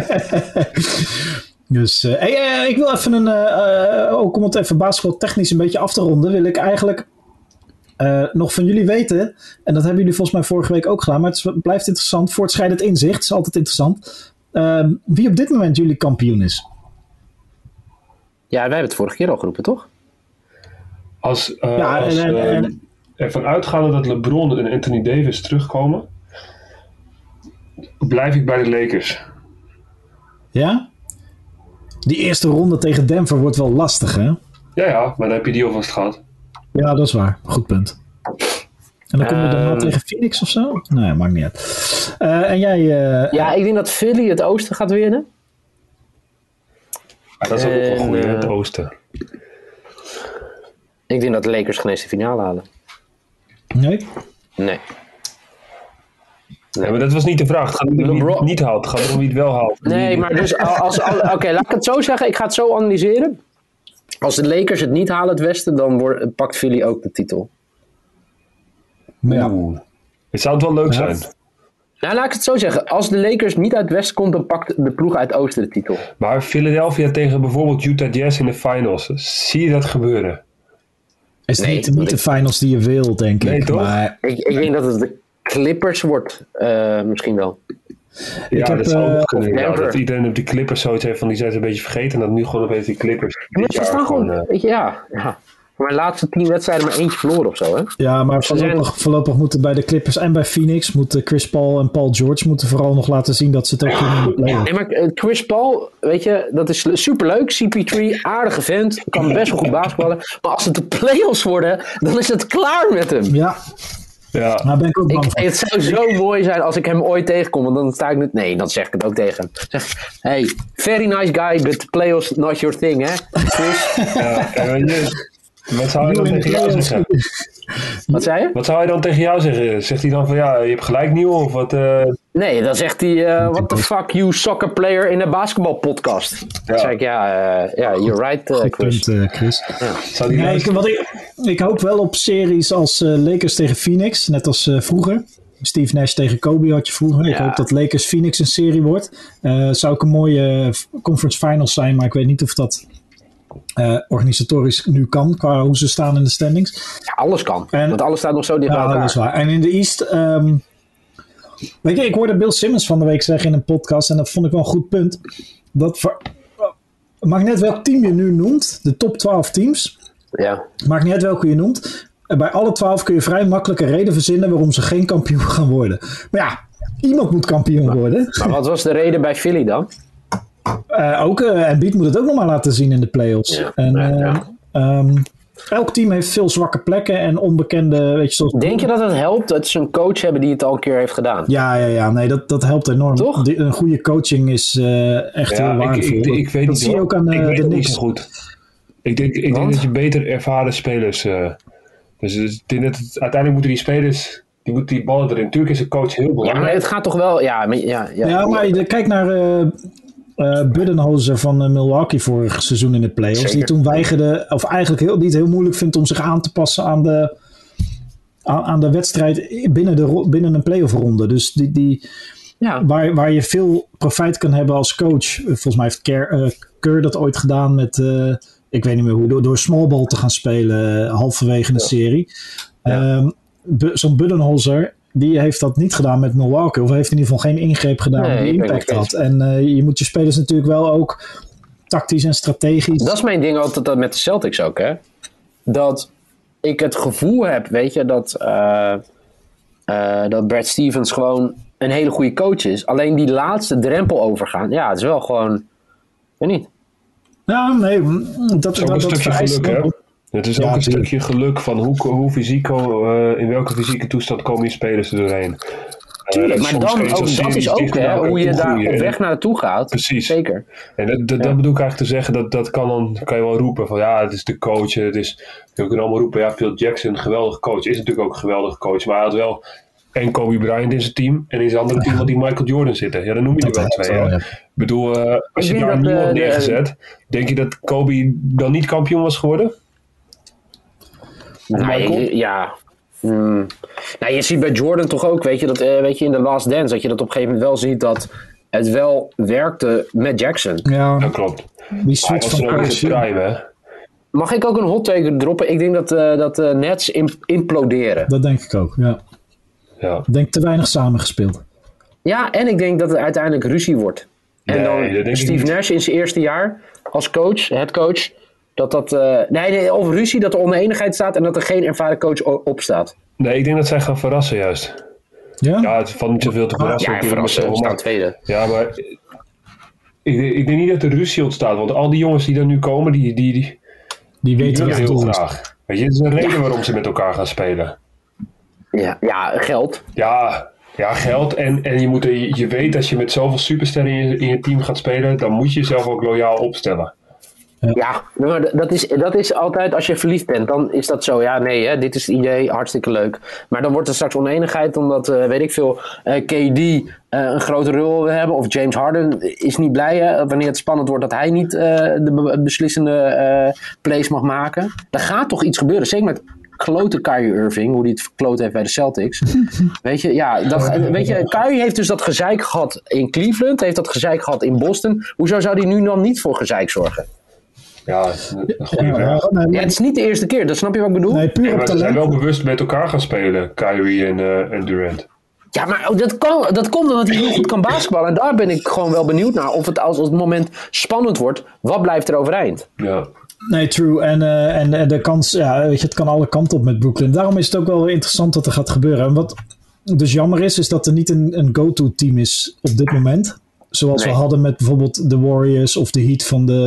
S1: dus uh, hey, uh, ik wil even een, uh, ook om het even basketbaltechnisch een beetje af te ronden, wil ik eigenlijk nog van jullie weten, en dat hebben jullie volgens mij vorige week ook gedaan, maar het blijft interessant, voortschrijdend inzicht, is altijd interessant, ehm, wie op dit moment jullie kampioen is.
S3: Ja, wij hebben het vorige keer al geroepen, toch?
S2: Als, ja, als en, en, en, ervan uitgaande dat LeBron en Anthony Davis terugkomen, blijf ik bij de Lakers.
S1: Ja? Die eerste ronde tegen Denver wordt wel lastig, hè?
S2: Ja, ja, maar dan heb je die alvast gehad.
S1: Ja, dat is waar. Goed punt. En dan kom je daarna
S3: Ehm.
S1: tegen Phoenix of zo? Nee, maakt niet uit. Eh, en jij... eh,
S3: Ja, ik denk dat Philly het oosten gaat winnen.
S2: Dat is ook
S3: En,
S2: een goede in
S3: eh,
S2: het oosten.
S3: Ik denk dat de Lakers geen eens de finale halen.
S1: nee?
S3: Nee.
S2: Ja, maar dat was niet de vraag. Het gaat om wie het
S3: LeBron-
S2: niet haalt. Het gaat om wie het wel haalt.
S3: Nee, maar dus als... als Oké, laat ik het zo zeggen. Ik ga het zo analyseren. Als de Lakers het niet halen, het westen, dan wordt, pakt Philly ook de titel.
S1: Ja.
S2: Het zou het wel leuk
S1: Ja.
S2: zijn.
S3: Nou, laat ik het zo zeggen. Als de Lakers niet uit het westen komt, dan pakt de ploeg uit oosten de titel.
S2: Maar Philadelphia tegen bijvoorbeeld Utah Jazz in de finals. Zie je dat gebeuren?
S1: is
S3: Nee,
S1: niet, niet de finals die je wil, denk
S2: Nee,
S1: ik.
S2: toch?
S1: Maar
S3: Ik, ik denk dat het de Clippers wordt, eh, misschien wel.
S2: Ja, dat zou ook kunnen. Ja,
S3: Denver.
S2: dat iedereen op die Clippers zoiets heeft van die zijn ze een beetje vergeten. En dat nu gewoon opeens die Clippers.
S3: Maar
S2: dit
S3: ze staan gewoon,
S2: gewoon, eh,
S3: weet je, ja. ja. Maar de laatste tien wedstrijden maar eentje verloren of zo, hè?
S1: Ja, maar voorlopig, voorlopig moeten bij de Clippers en bij Phoenix moeten Chris Paul en Paul George moeten vooral nog laten zien dat ze het ook kunnen playoffs.
S3: Nee, maar eh, Chris Paul, weet je, dat is superleuk. CP3, aardige vent, kan best wel goed basketballen. Maar als het de playoffs worden, dan is het klaar met hem.
S1: Ja,
S2: ja,
S1: daar ben ik ook bang
S3: Ik, het zou zo mooi zijn als ik hem ooit tegenkom. Want dan sta ik niet. Nee, dan zeg ik het ook tegen hem. Zeg, hey, very nice guy, but the playoffs not your thing, hè? Chris,
S2: ja, wat zou hij dan tegen jou zeggen?
S3: wat zei je?
S2: Wat zou hij dan tegen jou zeggen? Zegt hij dan van ja, je hebt gelijk nieuw of wat? eh,
S3: Nee, dan zegt hij, eh, what the fuck you soccer player in een basketbalpodcast. Dan
S2: Ja.
S3: zeg ik, ja, eh, ja you're right, Chris.
S1: punt, Chris.
S2: zou die
S1: Nee, ik, wat ik, ik hoop wel op series als eh, Lakers tegen Phoenix, net als eh, vroeger. Steve Nash tegen Kobe had je vroeger. Ik
S3: Ja.
S1: hoop dat Lakers Phoenix een serie wordt. Eh zou ook een mooie conference finals zijn, maar ik weet niet of dat eh, organisatorisch nu kan, qua hoe ze staan in de standings.
S3: Ja, alles kan.
S1: En-
S3: want alles staat nog zo dicht bij
S1: Ja,
S3: elkaar.
S1: dat is waar. En in de East, ehm, weet je, ik hoorde Bill Simmons van de week zeggen in een podcast, en dat vond ik wel een goed punt, dat voor, maakt niet uit welk team je nu noemt, de top 12 teams,
S3: Ja.
S1: Maakt niet uit welke je noemt. Eh, Bij alle twaalf kun je vrij makkelijk een reden verzinnen waarom ze geen kampioen gaan worden. Maar ja, iemand moet kampioen worden.
S3: Maar wat was de reden bij Philly dan?
S1: Eh, ook uh, Embiid moet het ook nog maar laten zien in de playoffs.
S3: Ja,
S1: En,
S3: ja,
S1: eh,
S3: ja.
S1: ehm, elk team heeft veel zwakke plekken en onbekende, weet je, zoals...
S3: Denk je dat het helpt dat ze een coach hebben die het al een keer heeft gedaan?
S1: Ja, ja, ja, nee, dat, dat helpt enorm.
S3: Toch?
S1: Die- een goede coaching is eh, echt heel
S2: Ja, ik,
S1: waardevol.
S2: ik, ik, weet
S1: dat
S2: niet
S1: zie je ook aan
S2: ik
S1: eh,
S2: weet
S1: de Knicks.
S2: zo goed. Ik denk, ik denk dat je beter ervaren spelers. eh, dus, dus ik denk dat het- uiteindelijk moeten die spelers. Die moeten die ballen erin. Natuurlijk is een coach heel
S3: Ja,
S2: belangrijk.
S3: maar het gaat toch wel... Ja, maar- ja, ja.
S1: Ja, maar kijk naar eh eh, Budenholzer van eh, Milwaukee vorig seizoen in de playoffs.
S3: Zeker.
S1: Die toen weigerde, of eigenlijk heel, die het heel moeilijk vindt om zich aan te passen aan de, aan, aan de wedstrijd binnen, de, binnen een playoff ronde. Dus die, die,
S3: ja.
S1: waar, waar je veel profijt kan hebben als coach. Eh, Volgens mij heeft Kerr, eh, Kerr dat ooit gedaan met, eh, ik weet niet meer hoe, door, door small ball te gaan spelen halverwege de serie. Ehm, Zo'n Budenholzer, die heeft dat niet gedaan met Milwaukee. Of heeft in ieder geval geen ingreep gedaan
S3: Nee,
S1: die impact had. En eh, je moet je spelers natuurlijk wel ook tactisch en strategisch...
S3: Dat is mijn ding altijd dat met de Celtics ook, hè. Dat ik het gevoel heb, weet je, dat, eh, eh, dat Brad Stevens gewoon een hele goede coach is. Alleen die laatste drempel overgaan, ja, het is wel gewoon... Weet niet.
S1: Ja, nee, dat,
S2: Het is stukje
S1: vereist
S2: geluk, Het is
S1: Ja,
S2: ook een
S1: tuurlijk.
S2: stukje geluk van hoe, hoe fysiek, eh, in welke fysieke toestand komen die spelers er doorheen.
S3: Tuurlijk,
S2: Eh,
S3: maar
S2: soms
S3: dan
S2: je
S3: ook, dat
S2: series
S3: is ook hè, hoe je daar op weg naartoe gaat.
S2: Precies.
S3: Zeker.
S2: En dat, dat, dat bedoel ik eigenlijk te zeggen, dat, dat kan dan kan je wel roepen van ja, het is de coach, het is, je kan allemaal roepen, ja, Phil Jackson, een geweldige coach, is natuurlijk ook een geweldige coach, maar hij had wel en Kobe Bryant in zijn team en in zijn andere team had die Michael Jordan zitten. Ja, dan noem je er
S1: Dat
S2: wel twee.
S1: wel, ja.
S2: Ik bedoel, eh, als
S3: Ik
S2: je daar niemand
S3: de-
S2: neergezet, denk je dat Kobe dan niet kampioen was geworden?
S3: Nou, je- ja. Hmm. Nou, je ziet bij Jordan toch ook, weet je, dat, eh, weet je, in de Last Dance, dat je dat op een gegeven moment wel ziet dat het wel werkte met Jackson.
S1: Ja,
S2: Dat klopt.
S1: die switch
S2: was
S1: van Curry.
S3: Mag ik ook een hot take droppen? Ik denk dat, eh dat de Nets im- imploderen.
S1: Dat denk ik ook, ja.
S2: Ja.
S1: Ik denk te weinig samengespeeld.
S3: Ja, en ik denk dat het uiteindelijk ruzie wordt. En
S2: Nee, dat
S3: dan Steve
S2: niet.
S3: Nash in zijn eerste jaar als coach, headcoach, dat dat... eh, nee, nee, of ruzie, dat er oneenigheid staat en dat er geen ervaren coach op staat.
S2: Nee, ik denk dat zij gaan verrassen juist.
S1: Ja?
S2: Ja, het valt niet zoveel te verrassen.
S3: Ja, verrassen, staan tweede.
S2: Ja, maar ik, denk- ik denk niet dat er ruzie ontstaat. Want al die jongens die er nu komen, die, die, die,
S1: weten het
S2: heel graag. Weet je, het is een reden waarom ze met elkaar gaan spelen.
S3: Ja, ja geld.
S2: Ja, ja geld. En, en je, moet, je, je weet als je met zoveel supersterren in je, in je team gaat spelen, dan moet je jezelf ook loyaal opstellen.
S3: Ja, maar dat is, dat is altijd als je verliefd bent, dan is dat zo. Ja, nee, hè, dit is het idee, hartstikke leuk. Maar dan wordt er straks oneenigheid omdat, eh, weet ik veel, eh, KD eh, een grote rol wil hebben. Of James Harden is niet blij hè, wanneer het spannend wordt dat hij niet de be- beslissende plays mag maken. Er gaat toch iets gebeuren, zeker met klote Kyrie Irving, hoe die het verkloot heeft bij de Celtics. weet je, ja, dat, weet je, Kyrie heeft dus dat gezeik gehad in Cleveland, heeft dat gezeik gehad in Boston. Hoezo zou hij nu dan niet voor gezeik zorgen?
S2: Ja, een goede
S1: Ja,
S2: vraag.
S1: nee,
S3: Ja, het is niet de eerste keer, dat snap je wat ik bedoel?
S1: nee, puur
S2: Ja,
S1: op
S2: maar ze zijn wel bewust met elkaar gaan spelen, Kyrie en, eh, en Durant.
S3: Ja, maar dat, kan, dat komt omdat hij heel goed kan basketballen. En daar ben ik gewoon wel benieuwd naar. Of het als, als het moment spannend wordt, wat blijft er overeind?
S2: Ja.
S1: Nee, true. En, eh, en, en de kans, ja, weet je, het kan alle kanten op met Brooklyn. Daarom is het ook wel interessant wat er gaat gebeuren. En wat dus jammer is, is dat er niet een, een go-to team is op dit moment. Zoals
S3: Nee.
S1: we hadden met bijvoorbeeld de Warriors of de Heat van de,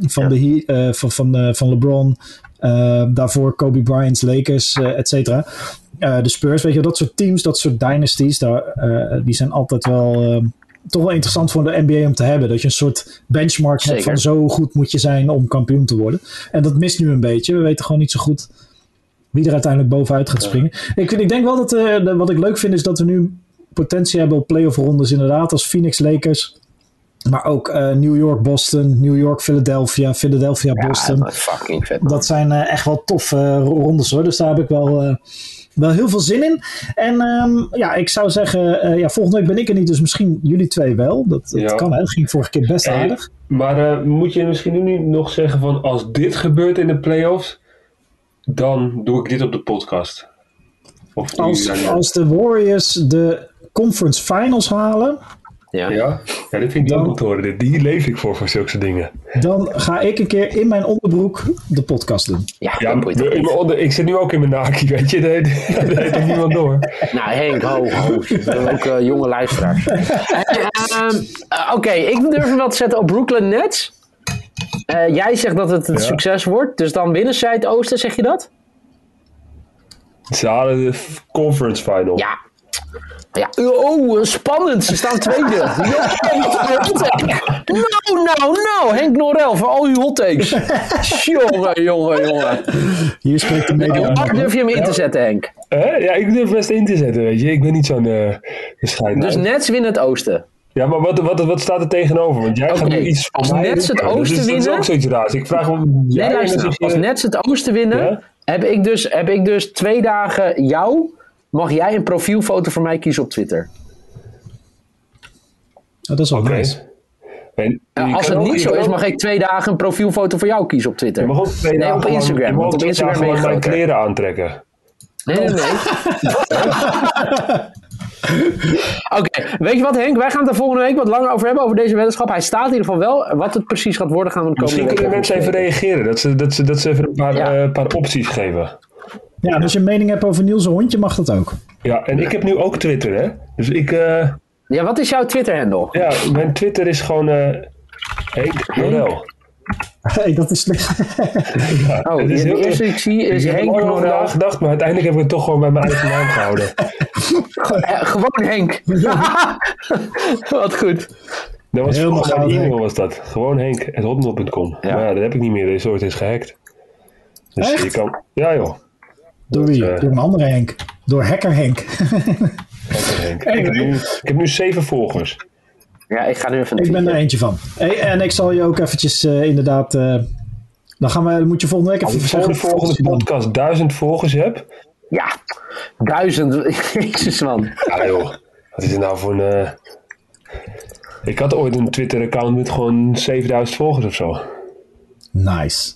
S1: van,
S3: Ja.
S1: de Heat, eh, van, van, eh, van LeBron. Eh, daarvoor Kobe Bryant's Lakers, et cetera. De Spurs, weet je, dat soort teams, dat soort dynasties, daar, die zijn altijd wel toch wel interessant voor de NBA om te hebben. Dat je een soort benchmark hebt van zo goed moet je zijn om kampioen te worden. En dat mist nu een beetje. We weten gewoon niet zo goed wie er uiteindelijk bovenuit gaat springen. Ik, ik denk wel dat, wat ik leuk vind, is dat we nu potentie hebben op playoff rondes inderdaad. Als Phoenix Lakers. Maar ook eh, New York, Boston, New York, Philadelphia, Philadelphia, Boston.
S3: Ja, fucking vet. man.
S1: Dat zijn eh, echt wel toffe eh, rondes hoor. Dus daar heb ik wel, eh, wel heel veel zin in. En ehm, ja, ik zou zeggen, eh, ja, volgende week ben ik er niet, dus misschien jullie twee wel. Dat, dat
S2: Ja.
S1: kan hè. Dat ging vorige keer best
S2: Hey,
S1: aardig.
S2: Maar eh, moet je misschien nu nog zeggen van als dit gebeurt in de playoffs, dan doe ik dit op de podcast. Of
S1: Als, als de Warriors de conference finals halen,
S3: Ja.
S2: Ja? ja, dit vind ik leuk om te horen. Dit- Die leef ik voor, voor zulke soort dingen.
S1: dan ga ik een keer in mijn onderbroek de podcast doen.
S3: Ja,
S2: Ja, in onder, ik zit nu ook in mijn naki, weet je. Daar heeft er niemand door.
S3: Nou, Henk, ho, ho. Ook eh, jonge luisteraars. Eh, ehm, eh, Oké, ik durf hem wel te zetten op Brooklyn Nets. Eh, jij zegt dat het een
S2: Ja.
S3: succes wordt, dus dan winnen zij het oosten, zeg je dat?
S2: Ze halen de conference final.
S3: Ja. Ja, oh, spannend. Ze staan tweede. Ja, nou, nou, nou. Henk Norel voor al uw hot takes. Jongen, jongen, jongen.
S1: Hier spreekt de media.
S3: Waar durf je hem in te zetten, Henk?
S2: Ja, ik durf best in te zetten, weet je. Ik ben niet zo'n eh bescheiden.
S3: Dus Nets winnen het oosten.
S2: Ja, maar wat, wat, wat staat er tegenover? Want jij gaat nu iets
S3: als Nets het
S2: doen. Dat is-
S3: oosten
S2: Dat is
S3: winnen-
S2: ook zoiets raars. Ik vraag om
S3: Nee, luister Als Nets het oosten winnen,
S2: Ja?
S3: heb, ik dus, heb ik dus twee dagen jou. Mag jij een profielfoto voor mij kiezen op Twitter?
S1: Oh, dat is wel nice.
S2: En je
S3: als het niet zo is, mag ik twee dagen een profielfoto voor jou kiezen op Twitter.
S2: Je mag ook twee
S3: Nee,
S2: dagen
S3: op
S2: lang-
S3: Instagram,
S2: Je mag
S3: want op
S2: twee
S3: Instagram
S2: dagen
S3: ben je
S2: lang mijn kleren aantrekken.
S3: Nee, nee, nee. Oké, weet je wat Henk? Wij gaan het er volgende week wat langer over hebben, over deze weddenschap. Hij staat in ieder geval wel. Wat het precies gaat worden, gaan we de komende
S2: Misschien
S3: week
S2: kunnen mensen even reageren. Dat ze, dat ze, dat ze even een paar,
S3: Ja.
S2: eh, paar opties geven.
S1: Ja, als je een mening hebt over Niels' hondje, mag dat ook.
S2: Ja, en ik heb nu ook Twitter, hè. Dus ik... eh,
S3: Ja, wat is jouw Twitter-handle?
S2: ja, mijn Twitter is gewoon... eh Henk Norel.
S1: Hey, dat is slecht.
S3: Oh,
S2: het
S3: de
S2: is heel-
S3: eerste die ik zie is
S2: Ik heb er
S3: Henk Norel.
S2: nagedacht, maar uiteindelijk heb ik het toch gewoon bij mijn eigen naam gehouden.
S3: Eh, gewoon Henk. wat goed.
S2: Dat was
S1: Helemaal
S2: mijn e-mail was dat. Gewoon henk.hotmail.com.
S3: Ja.
S2: Maar ja, dat heb ik niet meer. Deze soort is gehackt. Dus
S1: Echt?
S2: je kan... Ja joh.
S1: Door wie?
S2: eh,
S1: Door een andere Henk. Door hacker Henk.
S2: Lekker, Henk. Ik, heb nu, ik heb nu zeven volgers.
S3: Ja, ik ga nu even
S1: ik ben er eentje van. Hey, en ik zal je ook eventjes eh, inderdaad... eh, dan gaan we, dan moet je volgende week
S2: Als
S1: even
S2: ik voor de
S1: zeggen...
S2: volgende podcast duizend volgers heb...
S3: Ja, duizend. Jezus man.
S2: Ja joh. Wat is het nou voor een... eh, Ik had ooit een Twitter-account met gewoon 7000 volgers of zo.
S1: Nice.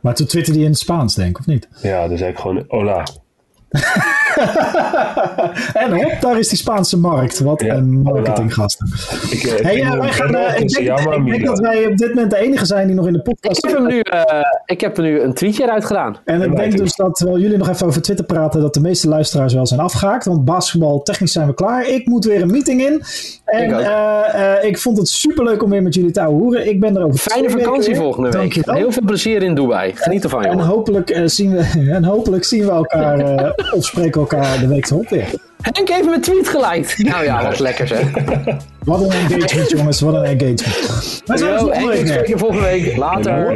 S1: Maar toen twitterde je in het Spaans, denk ik, of niet?
S2: Ja, zei ik gewoon hola.
S1: en hop, daar is die Spaanse markt. Wat
S2: Ja,
S1: een marketinggasten.
S2: Ik, eh,
S1: Hey,
S2: ik
S1: wij gaan, eh, ik, denk, ik dat wij op dit moment de enige zijn die nog in de
S3: Ik
S1: podcast
S3: heb, nu, eh, ik heb er nu een tweetje eruit gedaan.
S1: En ik denk dus dat, terwijl jullie nog even over Twitter praten, dat de meeste luisteraars wel zijn afgehaakt. Want basketbal, technisch zijn we klaar. Ik moet weer een meeting in. En
S3: Ik ook.
S1: eh, eh, ik vond het superleuk om weer met jullie te horen. Ik ben er over
S3: Fijne vakantie volgende week.
S1: Dankjewel.
S3: Heel veel plezier in Dubai. Geniet ervan,
S1: En
S3: jongen.
S1: hopelijk, eh, zien we, en hopelijk zien we elkaar eh, of spreken elkaar de week erop weer.
S3: Henk heeft mijn tweet geliked. Nou ja, wat lekker zeg.
S1: Wat een engagement, jongens. Wat een engagement. Wij zijn
S3: Yo,
S1: volgende week
S3: volgende week. Later.